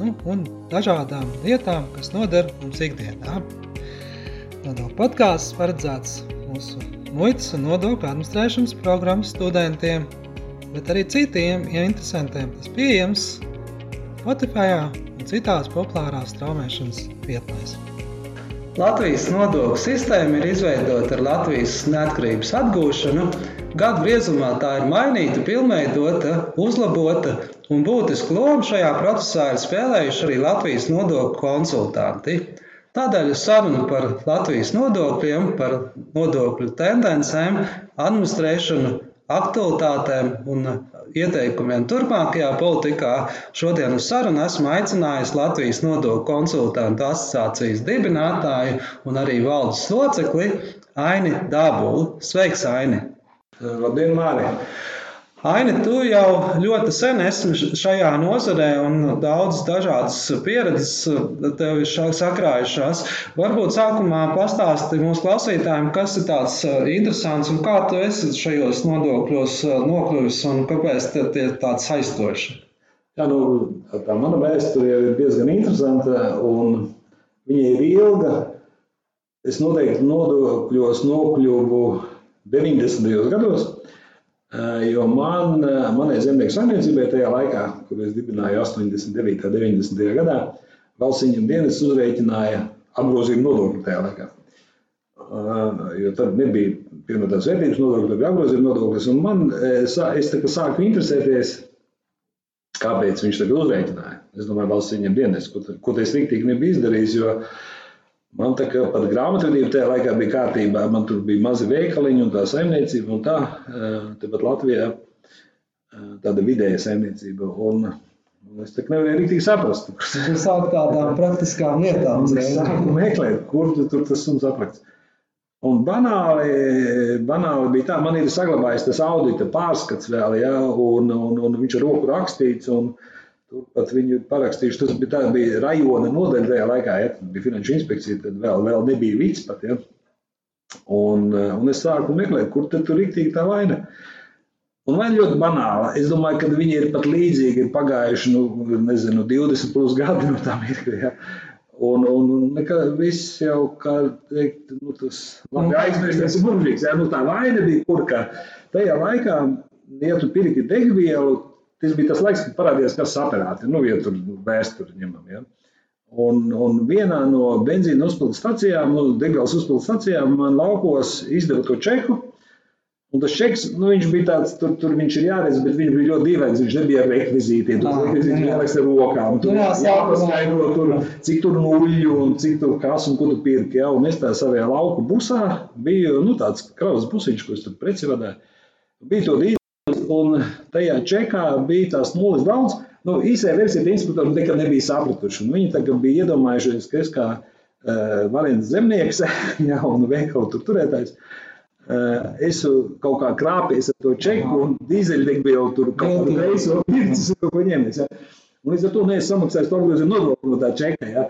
nu, un dažādām lietām, kas noder mums ikdienā. Nodokļu podkāsts paredzēts mūsu muitas un nodokļu administrēšanas programmas studentiem, bet arī citiem ja interesantiem. Tas pieejams Spotify un citās populārās straumēšanas vietnēs. Latvijas nodokļu sistēma ir izveidota ar Latvijas neatkarības atgūšanu. Gadu griezumā tā ir mainīta, pilnveidota, uzlabota, un būtisku lomu šajā procesā ir spēlējuši arī Latvijas nodokļu konsultanti. Tādēļ saruna par Latvijas nodokļiem, par nodokļu tendencēm, administrēšanu, aktualitātēm un ieteikumiem turpmākajā politikā šodien uz sarunu esmu aicinājis Latvijas nodokļu konsultantu asociācijas dibinātāju un arī valdes locekli Aini Dabulu. Sveiks, Aini! Labdien, Mārija! Aini, tu jau ļoti sen esi šajā nozarē un daudzas dažādas pieredzes tev ir sakrājušās. Varbūt sākumā pastāsti mūsu klausītājiem, kas ir tāds uh, interesants un kā tu esi šajos nodokļos uh, nokļuvis un kāpēc tie ir tāds aizstoši. Jā, nu, tā mana vēsture ir diezgan interesanta un viņa ir ilga. Es noteikti nodokļos nokļuvu 90. gados. Eh, jo man, eh, manai zemnieku saimniecībai tajā laikā, kad es dibināju 89. un 90. gadā, valsts ieņem dienas uzrēķināja apgrozījumu nodokli tajā laikā. Eh, jo tad nebija pirmotās vērtības nodokļa, tad bija apgrozījuma nodoklis. Un man, es sāku interesēties, kāpēc viņš tagad uzrēķināja. Es domāju, valsts ieņem dienas, ko, ko es riktīgi nebiju izdarījis, jo Man tā kā pat grāmatvedība tajā laikā bija kārtībā. Man tur bija mazi veikaliņi un tā saimniecība. Un tā, tepat Latvijā tāda vidēja saimniecība. Un, es tā nevarēju rīktīgi saprast. Tur sāk tādām praktiskām lietām. Es sāku meklēt, kur tur tas suns aprakts. Un banāli, banāli bija tā, man ir saglabājis tas audita pārskats vēl, ja, un, un, un viņš ir roku rakstīts. Un, uh, Turpat viņi parakstījuši, tas bija, bija rajona nodaļa tajā laikā, ja bija finanšu inspekcija, tad vēl, vēl nebija vids pat. Ja. Un, un es sāku meklēt, kur tad tur riktīgi tā vaina. Un vaina ļoti banāla. Es domāju, ka viņi ir pat līdzīgi, ir pagājuši, nu, nezinu, 20 plus gadi no tā mirkļa. Ja. Un, un, nekā, viss jau, kā teikt, nu, tas labi nu, aizmirsties ir mūžīgs. Ja. Nu, tā vaina bija kur, ka tajā laikā, ja tu pirki degvielu, Tas bija tas laiks, kad parādījās, kas saprāti, nu, ja tur vēsturi ņemam. Ja. Un, un vienā no benzīna uzpildes stacijām, nu, degvielas uzpildes stacijām, man laukos izdeva to čeku. Un tas čeks, nu, viņš bija tāds, tur, tur viņš ir jāredz, bet viņš bija ļoti dīvains. Viņš nebija ar rekvizītiem. Tur rekvizīti jāraksta ar rokām. Tur jā, jāpaskaidro, tur, cik tur nuļu un cik tur kas un ko tu pirki. Ja? Un es tā savajā lauku busā biju, nu, tāds kravas busiņš, ko es tur preci vadēju. Bija to dīvaini un tajā čekā bija tās nulles daudz. Nu, īsajā versijā inspektori nekad nebija sapratuši. Viņi tagad bija iedomājušies, ka es kā uh, variants zemnieks ja, un veikalu tur turētājs. Uh, es kaut kā krāpījos ar to čeku un dīzeļdegvielu tur kaut reizi pircis un kaut ko ņēmies. Ja. Un līdz ar to neesmu samaksājis to nodokli no tā čeka. Ja.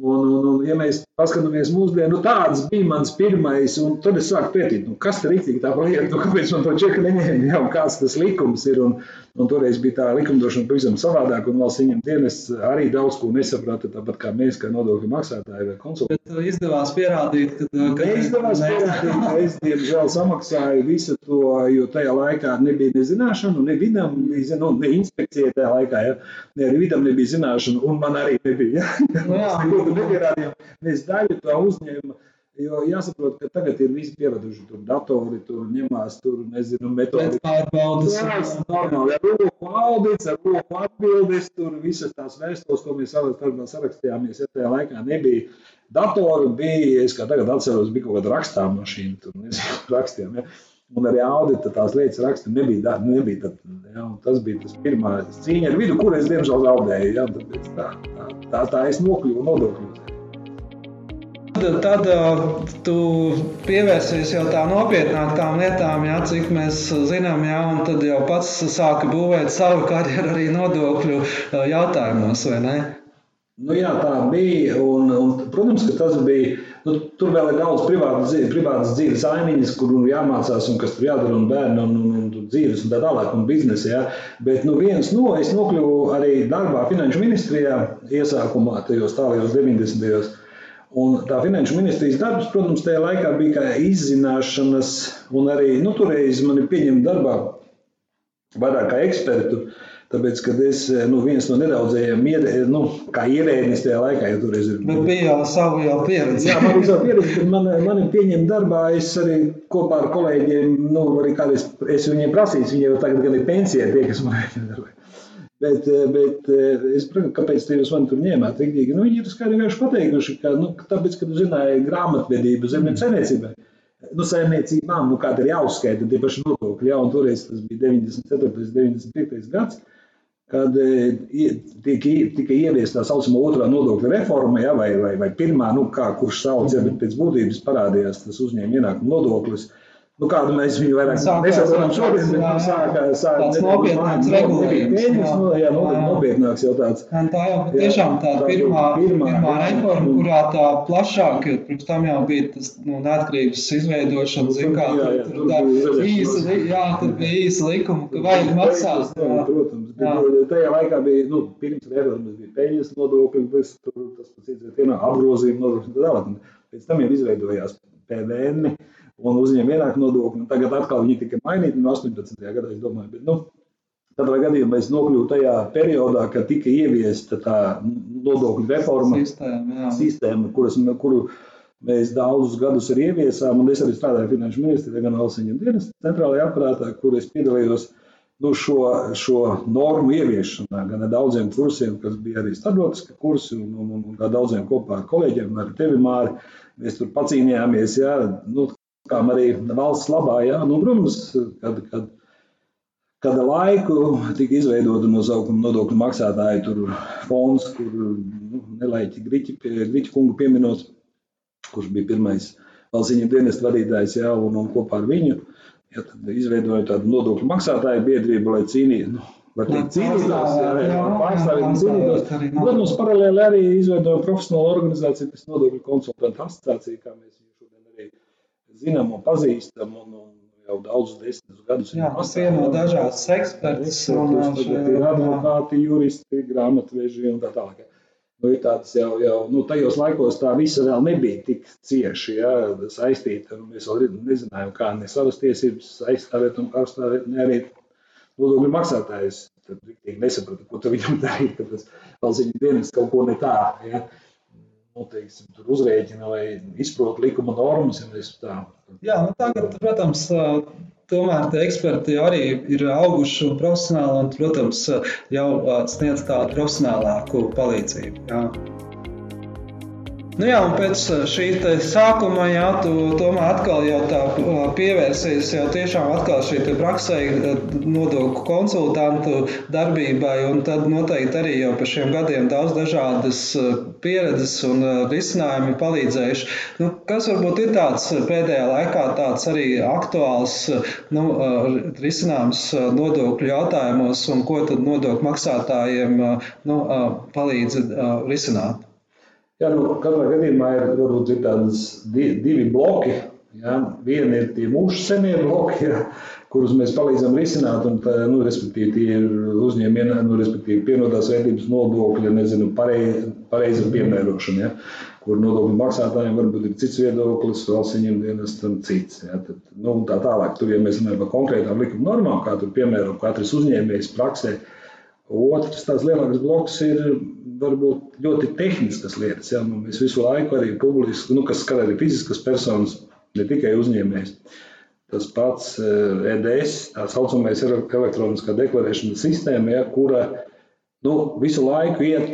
Un, un, un, ja mēs paskatāmies mūsdienu, nu, tāds bija mans pirmais, un tad es sāku pētīt, nu, kas ir tā lieta, nu, kāpēc man to čeku neņēma, ja, un kāds tas likums ir. Un, un toreiz bija tā likumdošana pavisam savādāk, un valsts viņam dienas arī daudz ko nesaprata, tāpat kā mēs, kā nodokļu maksātāji vai konsultanti. Bet uh, izdevās pierādīt, ka, uh, ka neizdevās pierādīt, ka es, diemžēl, samaksāju visu to, jo tajā laikā nebija ne zināšanu, ne vidam, nu, ne inspekcija tajā laikā, ja, ne arī vidam nebija zināšanu, un man arī nebija. Ja. Nu, jā, to nepierādījām. Mēs daļu to uzņēmām. Jo jāsaprot, ka tagad ir visi pieraduši tur datori, tur ņemās, tur nezinu, metodi. Pārbaudas. Jā, normāli. Ar roku audits, ar roku atbildes, tur visas tās vēstules, ko mēs savā starpā sarakstījāmies, ja tajā laikā nebija datoru, bija, es kā tagad atceros, bija kaut kāda rakstām mašīna, tur nezinu, rakstījām, ja. Un arī audita tās lietas raksta nebija, nebija tad, ja, tas bija tas pirmā cīņa ar vidu, kur es diemžēl zaudēju, ja, tāpēc tā, tā, tā, tā es nokļuvu nodokļos. Tad tu pievērsies jau tā nopietnākām lietām, jā, cik mēs zinām, jā, un tad jau pats sāka būvēt savu karjeru arī nodokļu jautājumos, vai ne? Nu, jā, tā bija. Un, un, protams, ka tas bija. Nu, tur vēl ir daudz privātas privātas dzīves ainiņas, kur nu, jāmācās un kas tur jādara, un bērnu un, un, un dzīves un tā tālāk, un biznesa. Ja. Bet nu, viens no, es nokļuvu arī darbā Finanšu ministrijā iesākumā, tajos tālajos 90. gados. Un tā finanšu ministrijas darbs, protams, tajā laikā bija kā izzināšanas, un arī nu, toreiz mani pieņēma darbā vairāk kā ekspertu. Tāpēc, kad es nu, viens no nedaudzajiem nu, ierēdnis tajā laikā, jau toreiz ir. Bet bija jau savu jau pieredzi. Jā, man bija savu pieredzi, bet man, mani pieņem darbā. Es arī kopā ar kolēģiem, nu, arī kādreiz es viņiem prasīju, viņi jau tagad gan ir pensijā, tie, kas man ir darbā. Bet, bet es saprotu, kāpēc jūs man tur ņēmāt. Riktīgi. Nu, viņi ir skaidri vienkārši pateikuši, ka nu, tāpēc, ka zināja grāmatvedību zemnieku saimniecībai. Nu, saimniecībām, nu, kāda ir jāuzskaita tie paši nodokļi. Jā, un toreiz tas bija 94. un 95. gads kad e, tika, tika ieviesta tā saucamā otrā nodokļa reforma, ja, vai, vai, vai pirmā, nu, kā kurš sauc, ja, bet pēc būtības parādījās tas uzņēmuma ienākuma nodoklis. Nu, kādu mēs viņu vairāk nesaprotam šodien, bet nu, sākā, sākā tāds nopietnāks regulējums. Nu, jā, nopietnāks jau tāds. Tā jau tiešām tā pirmā, pirmā, pirmā reforma, kurā tā plašāk, pirms tam jau bija tas nu, neatkarības izveidošana, zin kā, tur tā īsa, jā, tur bija īsa likuma, ka vajag maksāt. Protams, bet tajā laikā bija, nu, pirms reformas bija peļņas nodokļi, tas pats iedzīvotājiem apgrozījuma nodokļi un tālāk. Pēc tam jau izveidojās PVN un uzņēma ienākumu nodokli. Tagad atkal viņi tika mainīti no 18. gadā, es domāju. Bet, nu, Tādā gadījumā es nokļuvu tajā periodā, kad tika ieviesta tā nodokļu reforma sistēma, sistēma kuras, kuru mēs daudzus gadus arī ieviesām. Es arī strādāju Finanšu ministrijā, gan Helsiņa dienas centrālajā aparātā, kur es piedalījos nu, šo, šo normu ieviešanā, gan ar daudziem kursiem, kas bija arī starptautiski kursi, un, un, un, un daudziem kopā ar kolēģiem, ar tevi, Māri. Mēs tur pacīnījāmies, jā, nu, kā arī valsts labā. Jā. Nu, protams, kad, kad, kad laiku tika izveidota nosaukuma nodokļu maksātāju fonds, kur nu, nelaiķi Griķi, Griķi kungu pieminot, kurš bija pirmais valsts viņa dienesta vadītājs, jā, un, un kopā ar viņu ja, izveidoja tādu nodokļu maksātāju biedrību, lai cīnītos. Nu, Var teikt, cīnītos, pārstāvīt cīnītos. Protams, paralēli arī izveidoja profesionālu organizāciju, kas nodokļu konsultantu asociācija, kā mēs zinām un pazīstam. Un, un jau daudzus desmitus gadus. Jā, tas vieno dažādas ekspertus. Ir advokāti, juristi, grāmatveži un tā tālāk. Nu, tāds jau, jau nu, tajos laikos tā visa vēl nebija tik cieši ja, saistīta. Mēs vēl nezinājām, kā ne savas tiesības aizstāvēt un pārstāvēt, ne arī nodokļu maksātājus. Tad viņi nesaprata, ko viņam darīt, ka tas valsts dienas kaut ko ne tā. Ja nu, teiksim, uzrēķina vai izprot likuma normas. Jā, nu tagad, protams, tomēr tie eksperti arī ir auguši un profesionāli, un, protams, jau sniedz tādu profesionālāku palīdzību. Jā. Nu jā, un pēc eh, šī sākuma, jā, tu tomēr atkal jau tā eh, pievērsies jau tiešām atkal šī praksē eh, nodokļu konsultantu darbībai, un tad noteikti arī jau par šiem gadiem daudz dažādas pieredzes un risinājumi palīdzējuši. Nu, kas varbūt ir tāds pēdējā laikā tāds arī aktuāls nu, risinājums nodokļu jautājumos, un ko tad nodokļu maksātājiem nu, palīdz risināt? Jā, nu, katrā gadījumā ir, varbūt, ir tādas divi bloki. Ja? Viena ir tie mūsu senie bloki, ja? kurus mēs palīdzam risināt, un tā, nu, respektīvi tie ir uzņēmumi, nu, respektīvi pienotās vērtības nodokļi, nezinu, pareiza pareiz piemērošana, ja? kur nodokļu maksātājiem varbūt ir cits viedoklis, valsts viņiem dienestam cits. Ja? Tad, nu, tā tālāk, tur, ja mēs runājam par konkrētām likuma normām, kā tur piemēro katrs uzņēmējs praksē, Otrs tās lielākais bloks ir varbūt ļoti tehniskas lietas. Ja? Nu, mēs visu laiku arī publiski, nu, kas skar arī fiziskas personas, ne tikai uzņēmējs. Tas pats EDS, eh, e tā saucamais elektroniskā deklarēšanas sistēma, ja, kura nu, visu laiku iet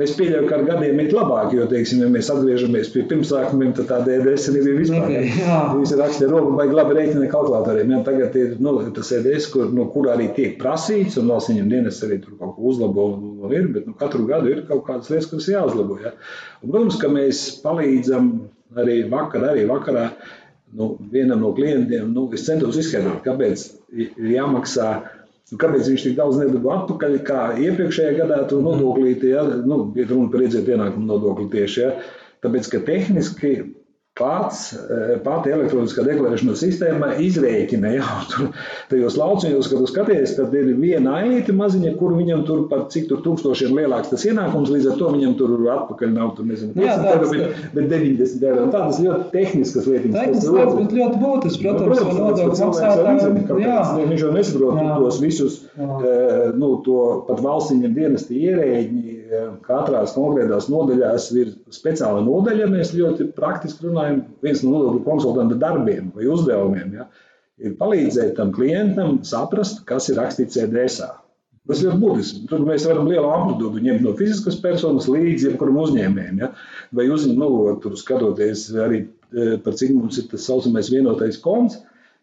Es pieļauju, ka ar gadiem ir labāk, jo, teiksim, ja mēs atgriežamies pie pirmsākumiem, tad tā DDS nebija vispār. Nebija, Visi rakstīja roku, vai labi rēķina kalkulatoriem. Ja, tagad ir nu, tas EDS, kur, no kur arī tiek prasīts, un valsts viņam dienas arī tur kaut ko uzlabo, un ir, bet nu, katru gadu ir kaut kādas lietas, kuras jāuzlabo. Ja. Un, protams, ka mēs palīdzam arī vakar, arī vakarā nu, vienam no klientiem, nu, es centos izskaidrot, kāpēc ir jāmaksā Nu, kāpēc viņš tik daudz nedabūja atpakaļ, kā iepriekšējā gadā tur nodoklīti, ja, nu, ir runa par iedzīvotāju ienākumu nodokli tieši, ja, tāpēc, ka tehniski pats, eh, pati elektroniskā deklarēšanas sistēma izrēķina, ja tur tajos lauciņos, kad skaties, tad ir viena aita maziņa, kur viņam tur par cik tur tūkstošiem lielāks tas ienākums, līdz ar to viņam tur atpakaļ nav, tur nezinu, 50 eiro, bet, bet 90 eiro. Un tādas ļoti tehniskas lietiņas. Tehniskas lietas, bet ļoti būtisks, protams, no, nodokļu maksātājiem. Jā. Viņš jau nesaprot tos visus, jā. nu, to pat valstsiņa dienesti ierēģi, katrās konkrētās nodaļās ir speciāla nodaļa. Mēs ļoti praktiski runājam, viens no nodokļu konsultanta darbiem vai uzdevumiem ja, ir palīdzēt tam klientam saprast, kas ir rakstīts EDS. Tas ir būtiski. Tur mēs varam lielu amplitūdu ņemt no fiziskas personas līdz jebkuram uzņēmējam. Ja? Vai uzņēmējam, nu, tur skatoties arī par cik mums ir tas saucamais vienotais konts,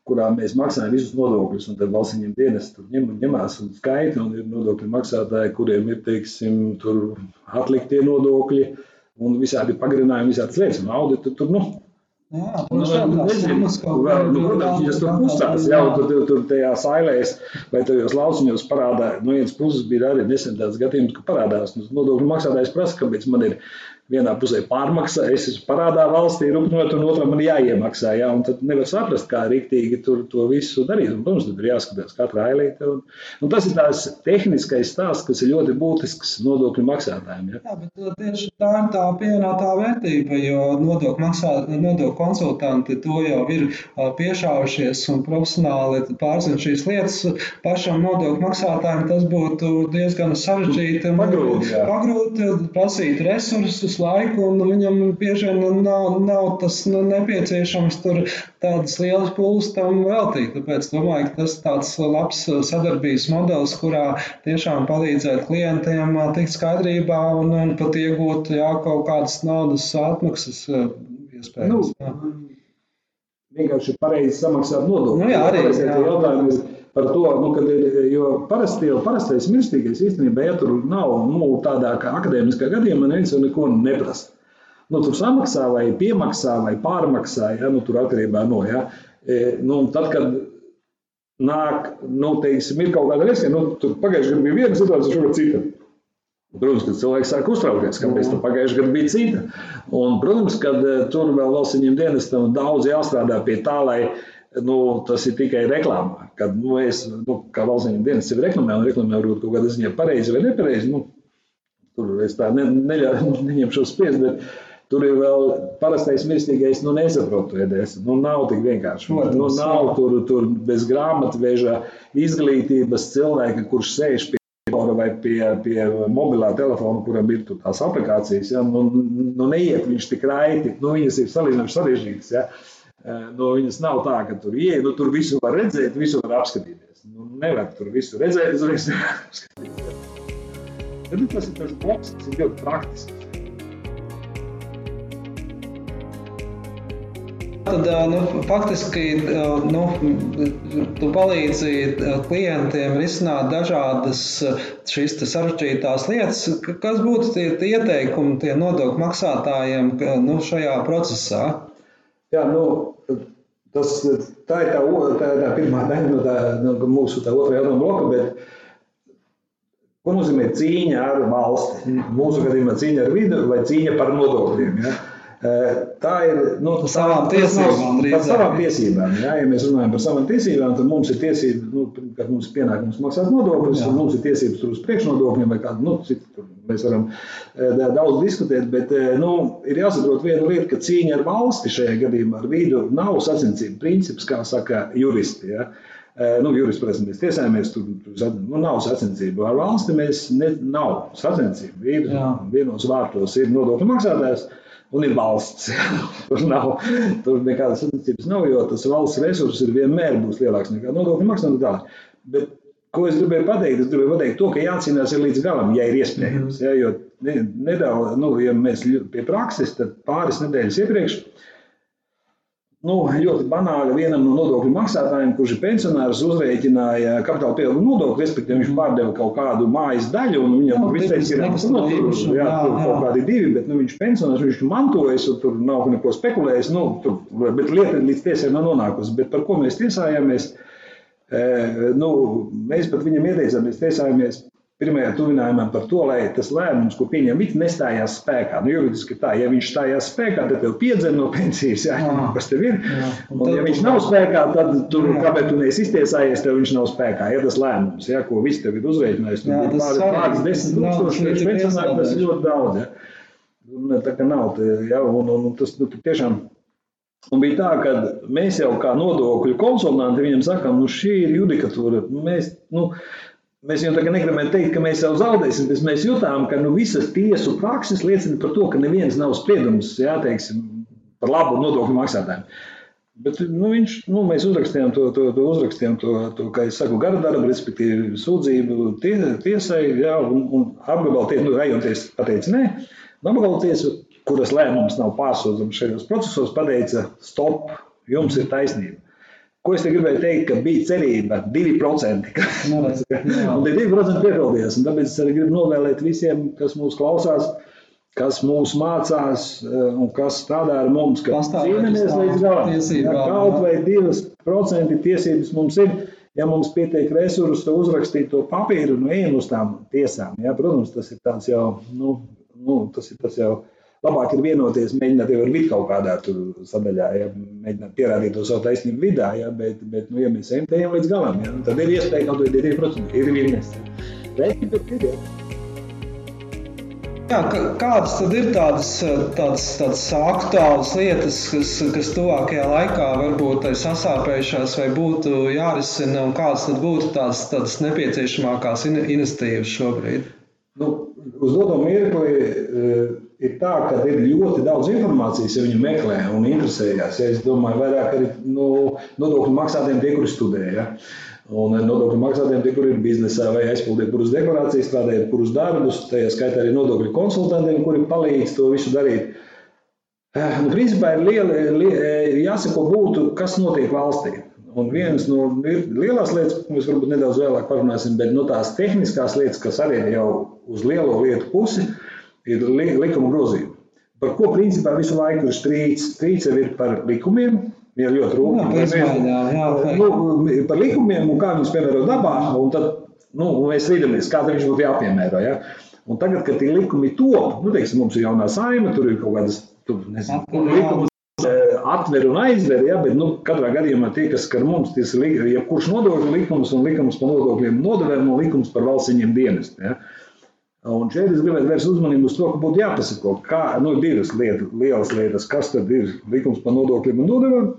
kurā mēs maksājam visus nodokļus, un tad valsts viņiem dienas tur ņem, ņemās un skaita, un ir nodokļu maksātāji, kuriem ir, teiksim, tur atliktie nodokļi, un visādi pagarinājumi, visādas lietas, un auditi tur, nu, Jā, nu, vēl, nu, protams, viņas tur kustās, jau tur, tur tajā sailēs vai tajos lauciņos parādā, no vienas puses bija arī nesen tāds gadījums, ka parādās, nu, nodokļu maksātājs prasa, kāpēc man ir vienā pusē pārmaksā, es esmu parādā valstī, rupnot, un otrā man jāiemaksā. Jā, un tad nevar saprast, kā rīktīgi tur to visu darīt. Un, protams, tad ir jāskatās katra ailīte. Un, un tas ir tās tehniskais stāsts, kas ir ļoti būtisks nodokļu maksātājiem. Jā, jā bet uh, tieši tā ir tā pievienotā vērtība, jo nodokļu, maksā, nodokļu konsultanti to jau ir uh, piešāvušies un profesionāli pārzina šīs lietas. Pašam nodokļu maksātājiem tas būtu diezgan sarežģīti pagrūti, pagrūti prasīt resursus laiku, un viņam bieži vien nav, nav tas nu, nepieciešams tur tādas lielas pūles tam veltīt. Tāpēc domāju, ka tas tāds labs sadarbības modelis, kurā tiešām palīdzēt klientiem tikt skaidrībā un, un pat iegūt jā, kaut kādas naudas atmaksas iespējas. Nu, vienkārši pareizi samaksāt nodokļus. Nu, jā, arī jautājums par to, nu, kad ir, jo parasti jau parastais mirstīgais īstenībā, ja tur nav nu, tādā kā akadēmiskā gadījumā, neviens jau neko neprasa. Nu, tur samaksā vai piemaksā vai pārmaksā, ja, nu, tur atkarībā no, ja. E, nu, tad, kad nāk, nu, teiksim, ir kaut kāda riska, nu, tur pagājušajā gadā bija viena situācija, šogad cita. Protams, ka cilvēks sāk uztraukties, kāpēc tam pagājušajā gadā bija cita. Un, protams, ka e, tur vēl valsts viņiem dienestam daudz jāstrādā pie tā, lai nu, tas ir tikai reklāmā. Kad nu, es, nu, kā valsts dienas sevi reklamē, un reklamē varbūt kaut kādā ziņā pareizi vai nepareizi, nu, tur es tā ne, neļauju, neņemšu spriest, bet tur ir vēl parastais mirstīgais, nu, nesaprotu EDS. Nu, nav tik vienkārši. Nu, nav tur, tur bez grāmatveža izglītības cilvēka, kurš sēž pie vai pie, pie mobilā telefona, kuram ir tās aplikācijas, ja, nu, nu neiet viņš tik raiti, nu, viņas ir salīdzinoši sarežģītas. Ja. No viņas nav tā, ka tur ieeja, nu, tur visu var redzēt, visu var apskatīties. Nu, nevar tur visu redzēt, es visu apskatīties. Bet tas ir tas bloks, tas ir ļoti praktisks. Tad, nu, faktiski nu, tu palīdzi klientiem risināt dažādas šīs sarežģītās lietas. Kas būtu tie, tie ieteikumi tie nodokļu maksātājiem nu, šajā procesā? Jā, nu, tas, tā ir tā, tā, ir tā pirmā daļa no, tā, no mūsu tā otrā jautājuma bloka. Bet, ko nozīmē cīņa ar valsti? Mūsu gadījumā cīņa ar vidu vai cīņa par nodokļiem. Ja? Tā ir nu, par savām tiesībām. Par savām tiesībām ja? ja mēs runājam par savām tiesībām, tad mums ir tiesības, nu, kad mums ir pienākums maksāt nodokļus, un mums ir tiesības tur uz priekšnodokļiem vai kādu nu, citu. Mēs varam daudz diskutēt, bet nu, ir jāsaprot viena lieta, ka cīņa ar valsti šajā gadījumā ar vidu nav sacensību princips, kā saka juristi. Ja? Nu, Jurispresa mēs tiesājamies, tur, nu, nav sacensību. Ar valsti mēs ne, nav sacensību. Vienos vārtos ir nodokļu maksātājs, un ir valsts. tur nav tur nekādas sacensības, nav, jo tas valsts resurss ir vienmēr būs lielāks nekā nodokļu maksājums. Bet ko es gribēju pateikt? Es gribēju pateikt to, ka jācīnās līdz galam, ja ir iespējams. Ja, jo nedaudz, nu, ja mēs pie prakses, tad pāris nedēļas iepriekš nu, ļoti banāli vienam no nodokļu maksātājiem, kurš ir pensionārs, uzrēķināja kapitāla pieauguma nodokli, respektīvi viņš pārdeva kaut kādu mājas daļu, un viņam tur viss teica, ka nu, tur, jā, tur kaut kādi divi, bet nu, viņš pensionārs, viņš mantojas, un tur nav neko spekulējis, nu, tur, bet lieta līdz tiesai nav nonākusi. Bet par ko mēs tiesājāmies? E, nu, mēs pat viņam ieteicām, mēs tiesājāmies pirmajā tuvinājumā par to, lai tas lēmums, ko pieņem viņš, nestājās spēkā. Nu, juridiski tā, ja viņš stājās spēkā, tad tev piedzen no pensijas, jāņem, kas tev ir. Jā, un, un ja viņš nav spēkā, tad tur, jā. kāpēc tu neesi iztiesājies, tev viņš nav spēkā. Ja tas lēmums, ja, ko viss tev ir uzreikinājis, tad ir pāris, pāris desmit tūkstoši, tas ir ļoti daudz. Ja. Un, tā kā nav, ja, un, un, un tas nu, tiešām. Un bija tā, ka mēs jau kā nodokļu konsultanti viņam sakām, nu šī ir judikatūra. Mēs, nu, Mēs jau tagad negribam teikt, ka mēs jau zaudēsim, bet mēs jutām, ka nu, visas tiesu prakses liecina par to, ka neviens nav spriedums jāteiksim, par labu nodokļu maksātājiem. Bet nu, viņš, nu, mēs uzrakstījām to, to, to, uzrakstījām to, to kā jau saku, gara darbu, respektīvi sūdzību tie, tiesai, jā, un, un apgabala tiesa, nu, rajonties pateica nē, un apgabala tiesa, kuras lēmums nav pārsūdzams šajos procesos, pateica stop, jums ir taisnība. Ko es gribēju teikt, ka bija cerība 2%. Ka, un tie 2% piepildījās. Tāpēc es arī gribu novēlēt visiem, kas mūs klausās, kas mūs mācās eh, un kas strādā ar mums, ka cīnāmies līdz galam. Ja kaut vai 2% tiesības mums ir, ja mums pietiek resursi, tad uzrakstīt to papīru un nu, ejam uz tām tiesām. Ja, protams, tas ir tāds jau, nu, nu tas ir tas jau labāk ir vienoties, mēģināt jau ar vidu kaut kādā sadaļā, ja mēģināt pierādīt to savu taisnību vidā, ja, bet, bet nu, ja mēs ejam, ejam līdz galam, ja, tad ir iespēja kaut kādā 2%, ir virknes. Reiki, bet ir, ja. Jā, kādas tad ir tādas, tādas, tādas aktuālas lietas, kas, kas tuvākajā laikā varbūt ir sasāpējušās vai būtu jārisina, un kādas tad būtu tās, tādas nepieciešamākās iniciatīvas šobrīd? Nu, uz doto mirkli ir tā, ka ir ļoti daudz informācijas, ja viņi meklē un interesējas. Ja es domāju, vairāk arī nu, nodokļu maksātājiem, tie, kuri studē. Ja? Un nodokļu maksātājiem, tie, kur ir biznesā vai aizpildīja kuras deklarācijas, strādāja kurus darbus, tajā skaitā arī nodokļu konsultantiem, kuri palīdz to visu darīt. Eh, nu, principā ir liela, liela, jāsako būtu, kas notiek valstī. Un viens no lielās lietas, ko mēs varbūt nedaudz vēlāk parunāsim, bet no tās tehniskās lietas, kas arī ir jau uz lielo lietu pusi, uh, ir li, likuma grozījumi. Par ko principā visu laiku ir strīds? Strīds jau ir par likumiem. Ir ļoti rūpīgi. Nu, par likumiem un kā viņus piemēro dabā. Un tad nu, mēs strīdamies, kā viņš būtu jāpiemēro. Ja? Un tagad, kad tie likumi top, nu, teiksim, mums ir jaunā saima, tur ir kaut kādas tur, nezinu, likumus eh, atver un aizver, ja, bet nu, katrā gadījumā tie, kas skar mums, tas ir jebkurš nodokļu likums un likums par nodokļiem nodevēm un likums par valstsiņiem dienestu. Ja. Un šeit es gribētu vērst uzmanību uz to, ka būtu jāpasako, kā nu, divas lietas, lielas lietas, kas tad ir likums par nodokļiem un nodevām,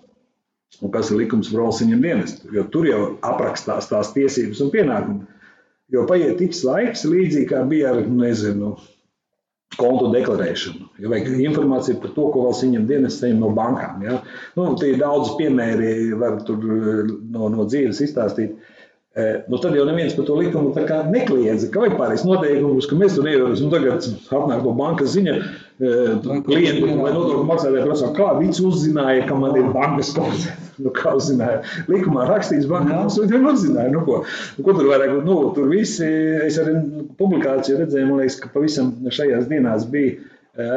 un kas ir likums par valsts dienestu. Jo tur jau aprakstās tās tiesības un pienākumi. Jo paiet tiks laiks, līdzīgi kā bija ar, nezinu, kontu deklarēšanu. Ja vajag informāciju par to, ko valsts viņam dienas saņem no bankām. Ja? Nu, tie ir daudz piemēri, var tur no, no dzīves izstāstīt. Nu, tad jau neviens par to likumu nekliedza. Kā vajag pārējais noteikumus, ka mēs tur neievērosim. Tagad atnāk no bankas ziņa, klienti vai nodokļu maksātāji prasa, kā viņš uzzināja, ka man ir bankas konts. Nu, kā uzzināja? Likumā rakstīts, bankas jau uzzināja. Nu, ko, nu, ko tur vairāk? Nu, tur visi, es arī publikāciju redzēju, man liekas, ka pavisam šajās dienās bija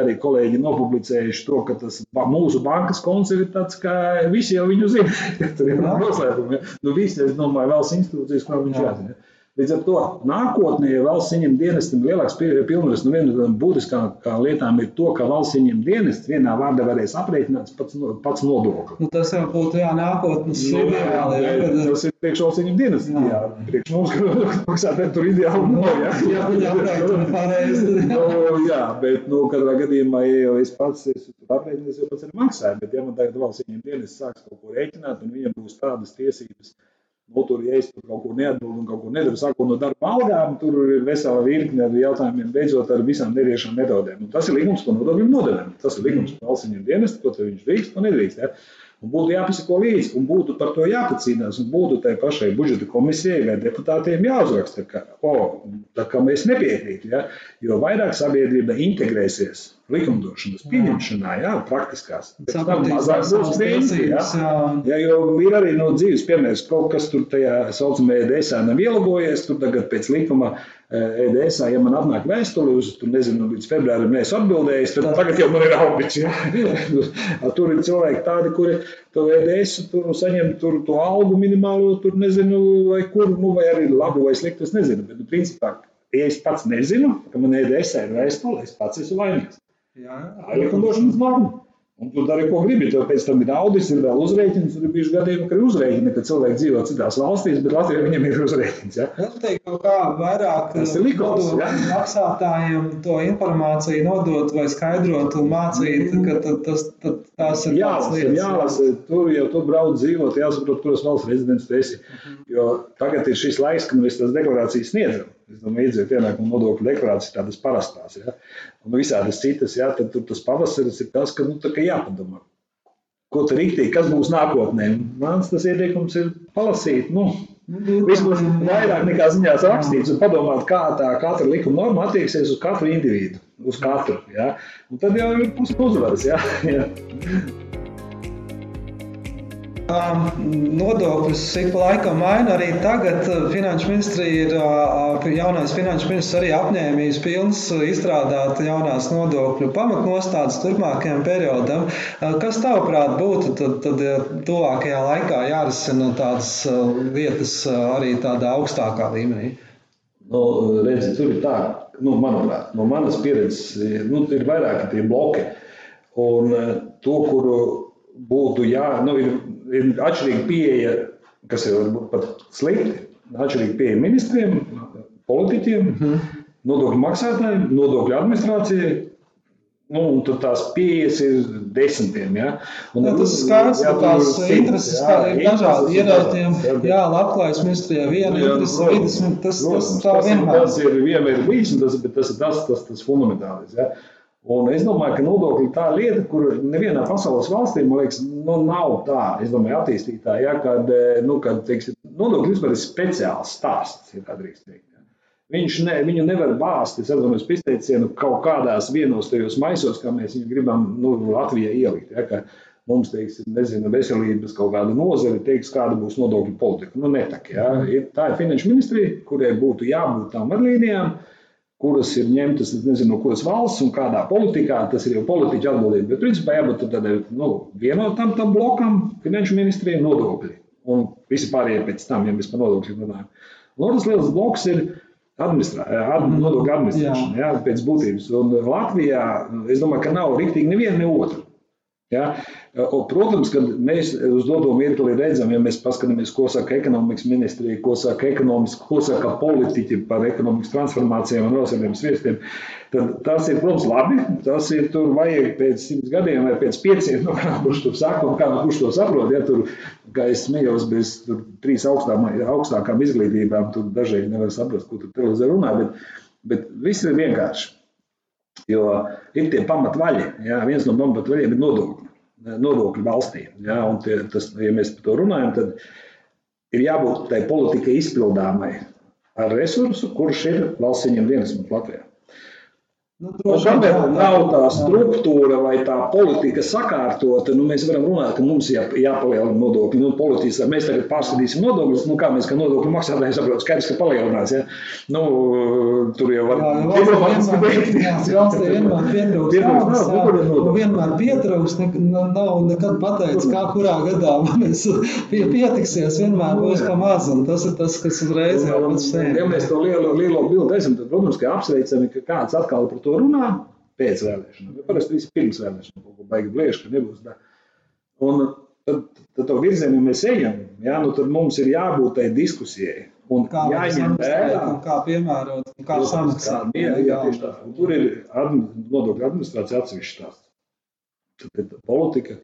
arī kolēģi nopublicējuši to, ka tas mūsu bankas konts ir tāds, ka visi jau viņu zina. Tur ir noslēpumi. Nu, visi, es domāju, valsts institūcijas, kā viņš jāzina. Līdz ar to nākotnē, ja valsts ieņem dienestam lielāks pilnvaras, nu viena no būtiskākām lietām ir to, ka valsts ieņem dienestu vienā vārdā varēs aprēķināt pats, pats nodokli. Nu, tas jau būtu jā, nākotnes nu, ideāli. Jā, jā, tas ir priekš valsts ieņem dienestu. Jā. jā, priekš mums, ka maksātājiem tur ideāli nav. Jā, jā, jā, jā, pareizi. nu, jā, bet, nu, katrā gadījumā, ja jau es pats esmu aprēķinājis, jau pats arī maksāju, bet ja man tagad valsts ieņem dienestu sāks kaut ko rēķināt, un viņam būs tādas tiesības, Nu, tur, ja es tur kaut ko neatbildu un kaut ko nedaru, sākot no darba algām, tur ir vesela virkne ar jautājumiem, beidzot ar visām neviešām metodēm. Un tas ir likums par nodokļu nodevēm. Tas ir likums par valsts dienestu, ko viņš drīkst un nedrīkst. Ja? Un būtu jāpasako līdzi, un būtu par to jāpacīnās, un būtu tai pašai budžeta komisijai vai deputātiem jāuzraksta, ka, o, tā kā mēs nepiekrītam, ja, jo vairāk sabiedrība integrēsies likumdošanas pieņemšanā, jā, praktiskās. Tam mazāk būs krīze. Jā. Jā, jo ir arī no dzīves piemērs, kaut kas tur tajā saucamajā EDSā nav ielabojies, tur tagad pēc likuma EDSā, ja man atnāk vēstuli uz, tur nezinu, līdz februārim neesmu atbildējis, tad tagad jau man ir augsts, jā. tur ir cilvēki tādi, kuri to EDS tur saņem tur to algu minimālo, tur nezinu, vai kur, nu, vai arī labu vai sliktu, es nezinu, bet, nu, principā, ja es pats nezinu, ka man EDS ir vēstule, es pats esmu vainīgs. Jā, likumdošanas norma. Un tu dari, ko gribi. Tev pēc tam ir audits, ir vēl uzrēķins. Ir bijuši gadījumi, ka ir uzrēķini, ka cilvēki dzīvo citās valstīs, bet Latvijā viņiem ir uzrēķins. Ja? Tas teikt, kaut kā vairāk likums, ja? maksātājiem to informāciju nodot vai skaidrot un mācīt, ka tas, tas, tās ir jālasa, lietas. Jālasa, tur jau tu brauc dzīvot, jāsaprot, kuras valsts rezidents tu esi. Jo tagad ir šis laiks, kad mēs tās deklarācijas sniedzam. Es domāju, iedzēt ienākumu nodokļu deklarācijas tādas parastās, ja? Un visādas citas, ja? tad tur tas pavasaris ir tas, ka, nu, jāpadomā. Ko tur rīktīgi, kas būs nākotnē? Mans tas ieteikums ir palasīt, nu, vismaz vairāk nekā ziņās rakstīts un padomāt, kā tā katra likuma norma attieksies uz katru individu, uz katru, ja? Un tad jau ir pusuzvaras, ja? Nodokļus ik pa laikam maina. Arī tagad finanšu ministrija ir jaunais finanšu ministrs arī apņēmības pilns izstrādāt jaunās nodokļu pamatnostādes turpmākajam periodam. Kas tavuprāt būtu tad, tad tuvākajā laikā jārisina tādas lietas arī tādā augstākā līmenī? Nu, redzi, tur ir tā, nu, manuprāt, no manas pieredzes, nu, ir vairāki tie bloki. Un to, kuru būtu jā, nu, ir ir atšķirīga pieeja, kas ir pat slikti. Atšķirīga pieeja ministriem, politiķiem, mm -hmm. nodokļu maksātājiem, nodokļu administrācijai. Nu, tad tās pieejas ir desmitiem. Ja? Un, jā, tas ir skaidrs, ka tās intereses jā, ir dažādi. Ierēķiem, jā, labklājības ministrijā viena interese, vidas, tas, tas, tā vienmēr. Tas ir vienmēr bijis, un tas, tas ir tas, tas, tas fundamentālis. Ja? Un es domāju, ka nodokļi ir tā lieta, kur nevienā pasaules valstī, man liekas, nu, nav tā, es domāju, attīstītā, ja, kad, nu, kad teiksim, nodokļi vispār ir speciāls stāsts, ja tā drīkst teikt. Ja. Viņš ne, viņu nevar bāzt, es atvainojos par izteicienu, kaut kādās vienos tajos maisos, kā mēs viņu gribam nu, Latvijā ielikt. Ja, ka mums, teiksim, nezinu, veselības kaut kāda nozare teiks, kāda būs nodokļu politika. Nu, netak, ja. ir, tā ir finanšu ministrija, kurai būtu jābūt tām vadlīnijām kuras ir ņemtas nezinu, no kuras valsts un kādā politikā. Tas ir jau politiķa atbildība. Bet, principā, jābūt tādai nu, vienotam tam blokam, finanšu ministrijai nodokļi. Un visi pārējie pēc tam, ja mēs par nodokļiem runājam. Un otrs liels bloks ir administrā, ad, mhm. nodokļu administrēšana, jā. Jā, pēc būtības. Un Latvijā, es domāju, ka nav rīktīgi neviena ne otra. Ja? Protams, ka mēs uz doto mirkli redzam, ja mēs paskatāmies, ko saka ekonomikas ministrija, ko saka, ko saka politiķi par ekonomikas transformācijām un nosacījumiem sviestiem, tad tas ir, protams, labi. Tas ir tur vajag pēc simts gadiem vai pēc pieciem, nu, kā kurš to saka un kā kurš to saprot. Ja, tur, kā es smējos, bez tur, trīs augstām, augstākām izglītībām, tur dažreiz nevar saprast, ko tur televizē runā, bet, bet viss ir vienkārši. Jo ir tie pamatvaļi, jā, viens no pamatvaļiem ir nodokļi, nodokļi valstī. Jā, un tie, tas, ja mēs par to runājam, tad ir jābūt tai politikai izpildāmai ar resursu, kurš ir valsts ieņem dienas Latvijā. Nu, Kāpēc nav tā struktūra vai tā politika sakārtota? Nu, mēs varam runāt, ka mums jā, jāpalielina nodokļi. Nu, politiski, mēs tagad pārskatīsim nodokļus. Nu, kā mēs, kā nodokļu maksātāji, saprotam, skaidrs, ka palielinās. Ja? Nu, tur jau var būt valstī vienmēr pietrūkst. Vienmēr pietrūkst, nav nekad pateicis, kā kurā gadā mēs pie, pietiksies. Vienmēr būs kā maz, un tas ir tas, kas uzreiz jau pats sevi. Ja mēs to lielo, lielo bildi esam, tad, protams, ka apsveicami, ka kāds atkal par to runā pēc vēlēšanām. Ja parasti viss pirms vēlēšanām kaut ko baigi bliež, ka nebūs. Tā. Un tad, tad to virzienu mēs ejam, jā, nu tad mums ir jābūt tai diskusijai. Un kā jāņem vērā, kā piemērot, kā samaksāt. Jā, jā, tieši tā. Un tur ir nodokļu administrācija atsevišķi tās. Tad ir politika,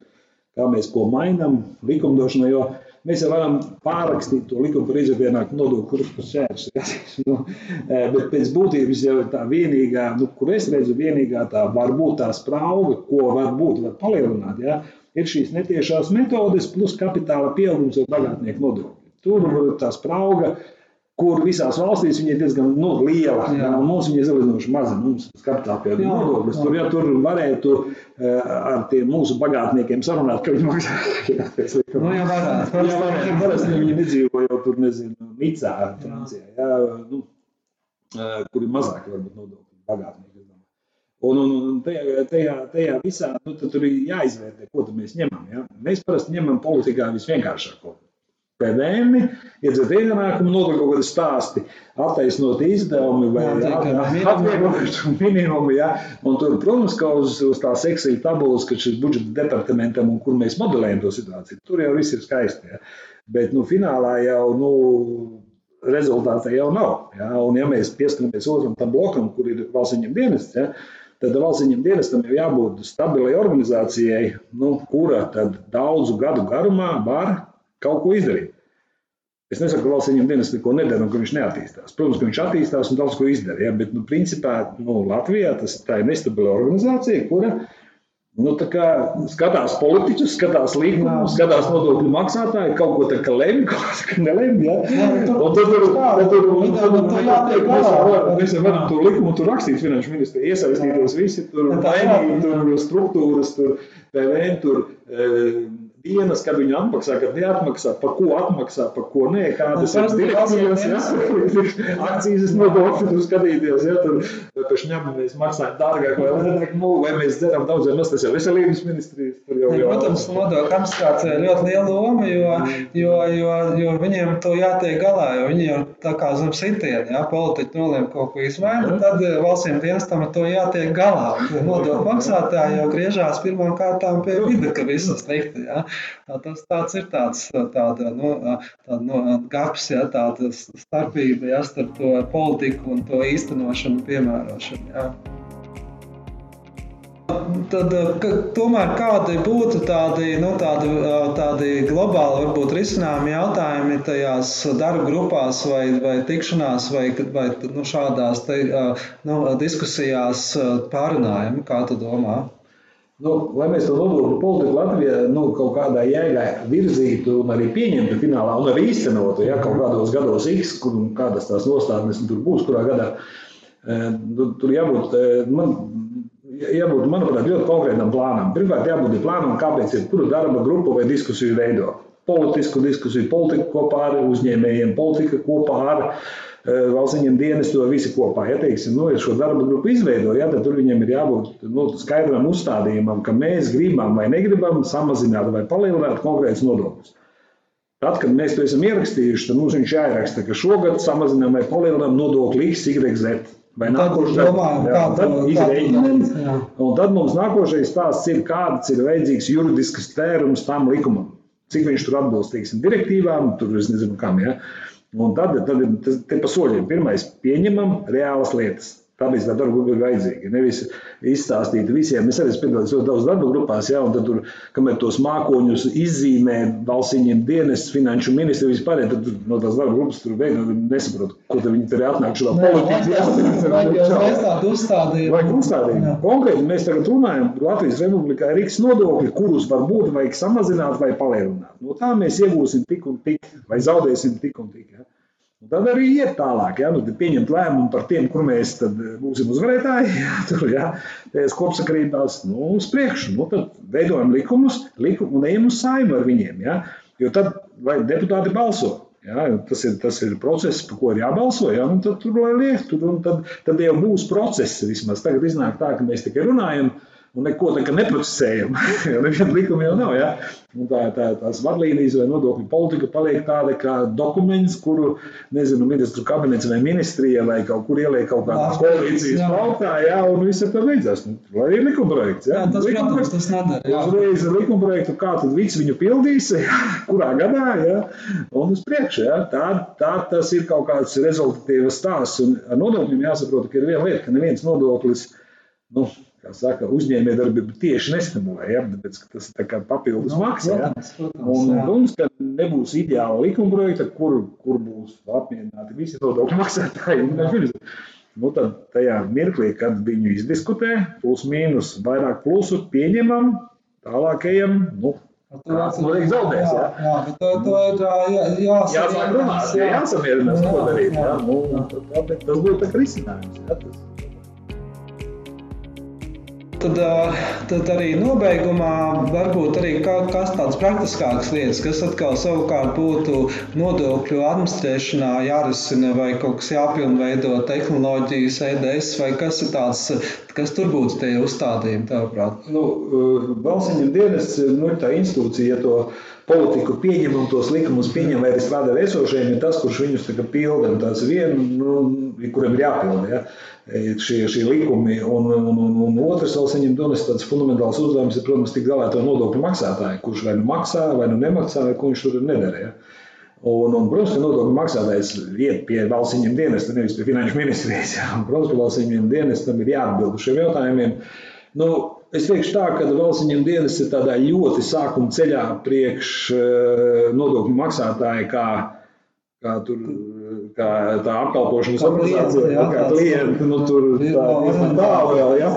kā mēs ko mainām likumdošanā, jo Mēs jau varam pārrakstīt to likumu par izdevienāku nodokļu kursu sērs. Ja? Nu, e, bet pēc būtības jau tā vienīgā, nu, kur es redzu, vienīgā tā var būt tā sprauga, ko var būt, var palielināt. Ja? ir šīs netiešās metodes, plus kapitāla pieaugums un bagātnieku nodokļi. Tur ir tā sprauga, kur visās valstīs viņi ir diezgan nu, liela. Jā. Jā, mums viņi ir salīdzinoši mazi. Mums ir kapitāla pieauguma nodoklis. Tur, ja tur varētu uh, ar tiem mūsu bagātniekiem sarunāt, ka viņi maksā. nu, jā, varētu. Jā, varētu. Parasti viņi nedzīvo jau tur, nezinu, Nicā, Francijā, jā, nu, uh, kur ir mazāk varbūt nodokļi bagātnieki. Un, un, un tajā, tajā, tajā visā nu, tur ir jāizvērtē, ko mēs ņemam. Ja? Mēs parasti ņemam politikā visvienkāršāko. PVN, iedzert ienākumu nodokļu kaut kādi stāsti, attaisnot izdevumi vai atvieglojumu minimumu. Ja? Un tur, protams, ka uz, uz tās Excel tabulas, ka šis budžeta departamentam un kur mēs modelējam to situāciju, tur jau viss ir skaisti. Ja? Bet, nu, finālā jau, nu, rezultātā jau nav. Ja? Un ja mēs pieskaramies otram tam blokam, kur ir valsts viņam dienests, ja? tad valsts viņam dienestam jau jābūt stabilai organizācijai, nu, kura daudzu gadu garumā var kaut ko izdarīt. Es nesaku, ka valsts viņam dienas neko nedara un ka viņš neattīstās. Protams, ka viņš attīstās un daudz ko izdara. Ja? Bet, nu, principā, nu, Latvijā tas ir nestabila organizācija, kura nu, skatās politiķus, skatās līgumus, skatās nodokļu maksātāju, kaut ko tādu lemj, kaut ko nelemj. Ja? Un tad tur mēs varam to likumu tur rakstīt finanšu ministrija, iesaistīties visi tur, mainīt tur struktūras, tur PVN, tur. E, dienas, kad viņi atmaksā, kad neatmaksā, par ko atmaksā, par ko nē, kādas ir direktīvas, ja? akcijas nodokļi, tur skatīties, ja tur pēc ņemam mēs maksājam dārgāk vai lētāk, nu, vai mēs dzeram daudz vai maz, tas jau veselības ministrijas. Jau, jau, Protams, nodokļu apskāts ļoti liela loma, jo, jo, jo, jo viņiem to jātiek galā, jo viņi jau tā kā zem sitieni, ja politiķi nolēma kaut ko izmainīt, tad eh, valstsiem dienestam ar to jātiek galā. Nodokļu maksātāji jau griežās pirmām kārtām pie vida, ka viss slikti. Ja? Tas tāds ir tāds, tāda, nu, tāda nu, gaps, ja, tāda starpība ja, starp to politiku un to īstenošanu, piemērošanu. Ja. Tad, ka, tomēr kādi būtu tādi, nu, tādi, tādi globāli varbūt risinājumi jautājumi tajās darba grupās vai, vai tikšanās vai, vai nu, šādās te, nu, diskusijās pārunājumi, kā tu domā? Nu, lai mēs to nodokļu politiku Latvijā nu, kaut kādā jēgā virzītu un arī pieņemtu finālā, un arī īstenotu ja, kaut kādos gados X, kur kādas tās nostādnes tur būs, kurā gadā. Nu, tur jābūt, man, jābūt, manuprāt, ļoti konkrētam plānam. Pirmkārt, jābūt plānam, kāpēc ir kura darba grupa vai diskusiju veido. Politisku diskusiju, politiku kopā ar uzņēmējiem, politika kopā ar valsts viņiem dienas to visi kopā. Ja teiksim, nu, ja šo darba grupu izveido, ja, tad tur viņiem ir jābūt nu, skaidram uzstādījumam, ka mēs gribam vai negribam samazināt vai palielināt konkrētus nodokļus. Tad, kad mēs to esam ierakstījuši, tad mums viņš jāieraksta, ka šogad samazinām vai palielinām nodokli X, Y, Z. Vai nākošais izrēķinām. Un tad mums nākošais stāsts ir, kāds ir vajadzīgs juridisks tērums tam likumam. Cik viņš tur atbilst, teiksim, direktīvām, tur es nezinu, kam. Ja. Un tad, tad ir tas pa soļiem. Pirmais, pieņemam reālas lietas. Tāpēc tā darba grupa ir vajadzīga. Nevis izstāstīt visiem. Es arī piedalos ļoti daudz darba grupās, ja, un tur, kamēr tos mākoņus izzīmē valstsiņiem dienas, finanšu ministri vispār, tad no tās darba grupas tur veido nesaprot, ko tad viņi tur atnāk šo politiku. Vajag tādu uzstādījumu. Vajag uzstādījumu. Konkrēti mēs tagad runājam, Latvijas Republikā ir X nodokļi, kurus varbūt vajag samazināt vai palielināt. No tā mēs iegūsim tik un tik, vai zaudēsim tik un tik. Ja. Un tad arī iet tālāk, ja nu, pieņemt lēmumu par tiem, kur mēs būsim uzvarētāji. Ja, tur ja, tajās kopsakarībās, nu, uz priekšu. Nu, tad veidojam likumus likum, un ejam uz saimu ar viņiem. Ja, jo tad deputāti balso. Ja, tas, ir, tas ir process, par ko ir jābalso. Ja, tad tur liek, tur, tad, tad jau būs process vismaz. Tagad iznāk tā, ka mēs tikai runājam. Un neko tādu neprocesējam. jo neviena likuma jau nav. Ja? Un tā, tā, tās vadlīnijas vai nodokļu politika paliek tāda kā dokuments, kuru, nezinu, ministru kabinets vai ministrija vai kaut kur ieliek kaut kādā koalīcijas paltā, jā, un viss ar to beidzās. Nu, lai ir likumprojekts. Jā, jā tas, likuma protams, tas nedara. Uzreiz likumprojektu, kā tad viss viņu pildīs, kurā gadā, jā, un uz priekšu, jā. Tā, tā tas ir kaut kāds rezultatīvas stāsts. Un ar nodokļiem jāsaprot, ka ir viena lieta, ka neviens nodoklis, nu, kā saka, uzņēmējdarbība tieši nestimulē, ja, tāpēc, ka tas ir papildus no, maksa. Ja. Protams, protams, un, protams, ka nebūs ideāla likuma projekta, kur, kur būs apmierināti visi nodokļu maksātāji. Nu, tad tajā mirklī, kad viņu izdiskutē, plus mīnus vairāk plusu pieņemam, tālākajiem, nu, Kāds no rīta zaudēs. Jā, jā. jā bet to, to ir jā, jāsaka. Jāsāk runāt, jā, jāsamierinās, ko darīt. Jā, nu, tā, tas būtu tā risinājums. Jā, tas. Tad, tad arī nobeigumā varbūt arī kādas tādas praktiskākas lietas, kas atkal savukārt būtu nodokļu administrēšanā jārisina vai kaut kas jāpilnveido tehnoloģijas, EDS vai kas ir tāds, kas tur būtu tie uzstādījumi, tavuprāt? Nu, Valsts dienas nu, tā institūcija, ja to politiku pieņem un tos likumus pieņem, vai arī strādā ar esošiem, ir tas, kurš viņus pilda. Tas viens, nu, kuriem ir jāpilda ja, šie, šie likumi, un, un, un, un otrs vēl saņem donas tāds fundamentāls uzdevums, ir, protams, tik galā to nodokļu maksātāju, kurš vai nu maksā, vai nu nemaksā, vai ko viņš tur nedara. Un, un, protams, ka nodokļu maksātājs iet pie valsts ieņem dienesta, nevis pie finanšu ministrijas. Ja. Un, protams, ka valsts ieņem dienestam ir jāatbild uz šiem jautājumiem. Nu, Es teikšu tā, ka valsts viņam dienas ir tādā ļoti sākuma ceļā priekš eh, nodokļu maksātāji, kā, kā, tur, kā tā apkalpošanas organizācija, kā, klienti, nu tur tā tālu vēl, ja.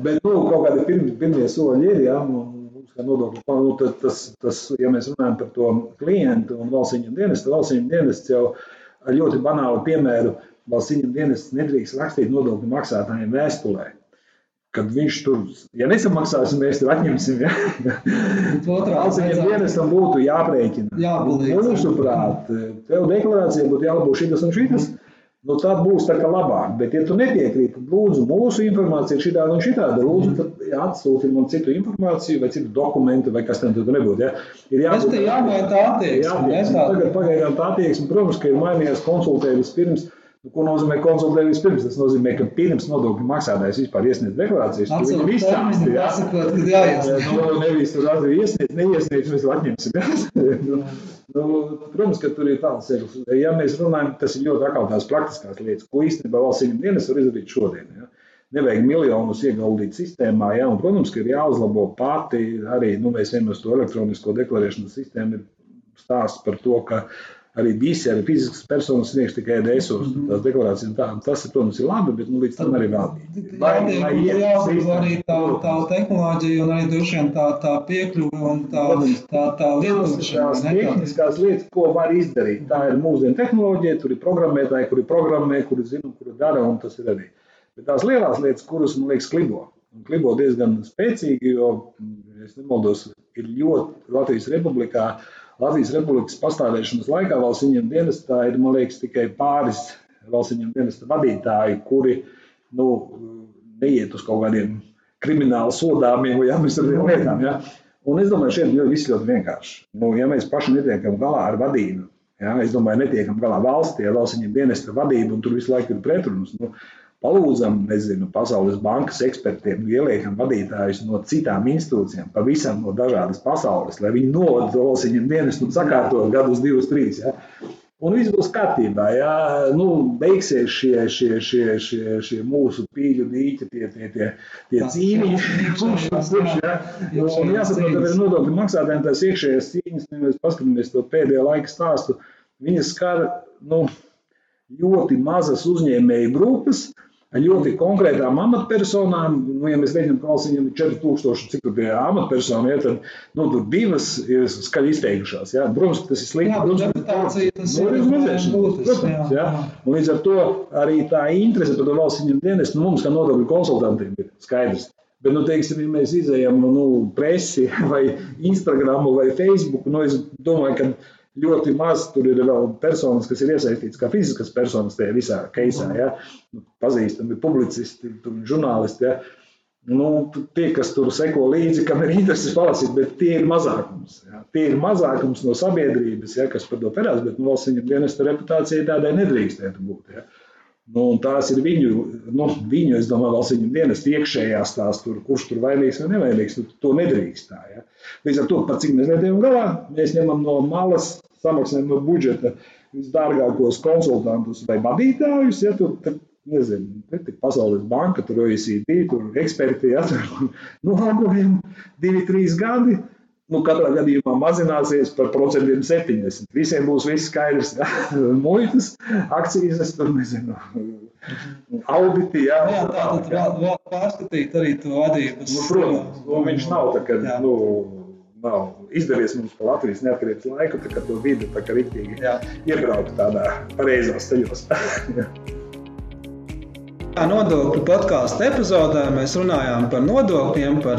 Bet, nu, kaut kādi pirmie, soļi ir, ja, mums kā nodokļu, nu, tas, tas, ja mēs runājam par to klientu un valsts viņam dienas, tad valsts viņam dienas jau ar ļoti banālu piemēru valsts viņam dienas nedrīkst rakstīt nodokļu maksātājiem vēstulē kad viņš tur, ja nesamaksās, mēs tur atņemsim. Ja? Valsts viņam dienestam būtu jāprēķina. Mūsuprāt, tev deklarācija būtu jālabo šitas un šitas. Nu, tad būs tā kā labāk. Bet, ja tu nepiekrīti, tad lūdzu, mūsu informācija ir šāda un šāda. Lūdzu, tad atsūti man citu informāciju, vai citu dokumentu, vai kas tam nebūtu. Ja? Ir jābūt tādai attieksmei. Tagad pagaidām tā attieksme, protams, ka ir mainījies konsultēties pirms. Nu, ko nozīmē konsultēt vispirms? Tas nozīmē, ka pirms nodokļu maksātājs vispār iesniedz deklarācijas, tad viņam izstāsta, jā, sakot, kad jāiesniedz. Nu, nevis tur iesniedz, neiesniedz, mēs atņemsim. nu, protams, ka tur ir tāds ceļš. Ja mēs runājam, tas ir ļoti tās praktiskās lietas, ko īstenībā valsts ieņem dienas var izdarīt šodien. Ja? Nevajag miljonus ieguldīt sistēmā, ja? un, protams, ka ir jāuzlabo pati arī, nu, mēs vienmēr to elektronisko deklarēšanas sistēmu ir stāsts par to, ka arī visi arī fiziskas personas sniegs tikai DSOs. Mm -hmm. Tās deklarācijas tā, tas, protams, ir labi, bet nu, līdz tam arī vēl. Jāuzlabo arī tā, tā tehnoloģija un arī droši vien tā, tā piekļuve un tā, tā, tā lietošana. Tās tehniskās lietas, ko var izdarīt. Tā ir mūsdienu tehnoloģija, tur ir programmētāji, kuri programmē, kuri zina, kuri dara, un tas ir arī. Bet tās lielās lietas, kuras, man liekas, klibo. Un klibo diezgan spēcīgi, jo, ja es nemaldos, ir ļoti Latvijas republikā Latvijas Republikas pastāvēšanas laikā valsts viņiem dienestā ir, man liekas, tikai pāris valsts viņiem dienesta vadītāji, kuri nu, neiet uz kaut kādiem krimināli sodāmiem vai administratīviem lietām. Ja? Un es domāju, šeit viss ļoti vienkārši. Nu, ja mēs paši netiekam galā ar vadību, ja? es domāju, netiekam galā valstī, ja valsts viņiem dienesta vadību un tur visu laiku ir pretrunas. Nu, palūdzam, nezinu, Pasaules bankas ekspertiem, ieliekam vadītājus no citām institūcijām, pavisam no dažādas pasaules, lai viņi novada valsts viņiem dienas un sakārto gadus, divus, trīs. Ja? Un viss būs kārtībā. Ja? Nu, beigsies šie, šie, šie, šie, šie mūsu pīļu dīķi, tie, tie, tie, tie cīniņi. ja? Nu, jāsaprot, ka nodokļu maksātājiem tās iekšējās cīņas, ja mēs paskatāmies to pēdējo laiku stāstu, viņas skar nu, ļoti mazas uzņēmēju grupas, ļoti konkrētām amatpersonām. Nu, ja mēs rēķinām, ka valsts viņam ir 4000, cik tur ir amatpersonu, ja, tad nu, tur divas ir skaļi izteikušās. Ja. Protams, tas ir slikti. Jā, protams, tas nu, ir. Un līdz ar to arī tā interese par to valsts viņam dienestu nu, mums, kā nodokļu konsultantiem, ir skaidrs. Bet, nu, teiksim, ja mēs izējām nu, presi vai Instagram vai Facebook, nu, es domāju, ka ļoti maz tur ir vēl personas, kas ir iesaistītas kā fiziskas personas tajā visā keisā. Ja? Nu, pazīstami publicisti, žurnālisti. Ja? Nu, tie, kas tur seko līdzi, kam ir intereses palasīt, bet tie ir mazākums. Ja? Tie ir mazākums no sabiedrības, ja, kas par to perās, bet nu, valsts viņam dienesta reputācija tādai nedrīkstētu būt. Ja? Nu, tās ir viņu, nu, viņu, es domāju, valsts viņu dienas iekšējās tās, tur, kurš tur vainīgs vai nevainīgs. Nu, to nedrīkst tā. Ja? Līdz ar to, par cik mēs netiekam galā, mēs ņemam no malas samaksājam no budžeta visdārgākos konsultantus vai vadītājus. Ja, tur, tur, nezinu, tik Pasaules banka, tur OECD, tur eksperti, ja, tur nolādojam divi, trīs gadi. Nu, katrā gadījumā mazināsies par procentiem 70. Visiem būs viss skaidrs. Ja? Muitas, akcijas, tur nezinu. Auditi, jā. jā tā tad vēl, vēl pārskatīt arī to vadības. Nu, protams, nu, viņš nav tā, ka, jā. nu, nav izdevies mums pa Latvijas neatkarības laiku, tā kā to vidi tā kā riktīgi iebraukt tādā pareizās ceļos. Nodokļu podkāstu epizodē mēs runājām par nodokļiem, par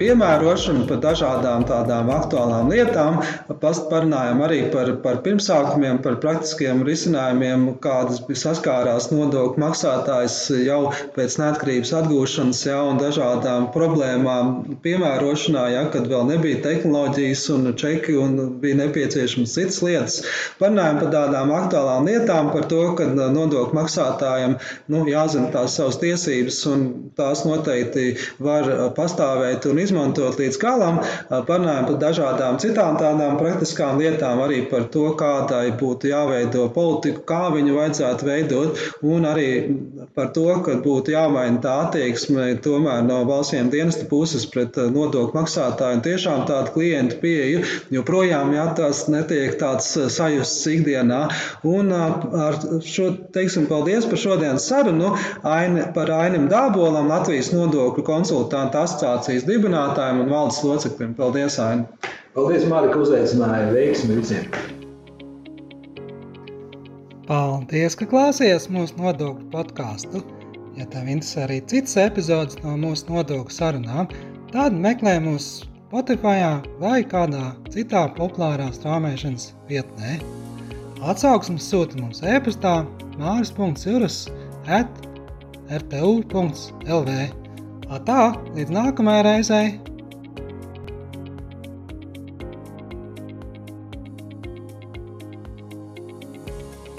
piemērošanu, par dažādām tādām aktuālām lietām. Parunājām arī par, par pirmsākumiem, par praktiskiem risinājumiem, kādas saskārās nodokļu maksātājs jau pēc neatkarības atgūšanas, ja, un dažādām problēmām piemērošanā, ja, kad vēl nebija tehnoloģijas un čeki un bija nepieciešams citas lietas. Parunājām par tādām aktuālām lietām, par to, ka nodokļu maksātājiem nu, jāzina tās savas tiesības un tās noteikti var pastāvēt un izmantot līdz galam. Parunājam par dažādām citām tādām praktiskām lietām, arī par to, kādai būtu jāveido politiku, kā viņu vajadzētu veidot, un arī par to, ka būtu jāmaina tā attieksme tomēr no valstsiem dienesta puses pret nodokļu maksātāju un tiešām tādu klientu pieeju, joprojām jā, tas netiek tāds sajusts ikdienā. Un ar šo teiksim paldies par šodienas sarunu Aini, par Ainim Dābolam, Latvijas nodokļu konsultantu asociācijas dibinātājiem dibinātājiem un valdes locekļiem. Paldies, Aini! Paldies, Mārka, ka uzaicināji. Veiksmi visiem! Paldies, ka klausījāties mūsu nodokļu podkāstu. Ja tev interesē arī citas epizodes no mūsu nodokļu sarunām, tad meklē mūs Spotify vai kādā citā populārā strāmošanas vietnē. Atsauksmes sūta mums e-pastā māris.cirus at rtu.lv. Tā, līdz nākamajai reizei!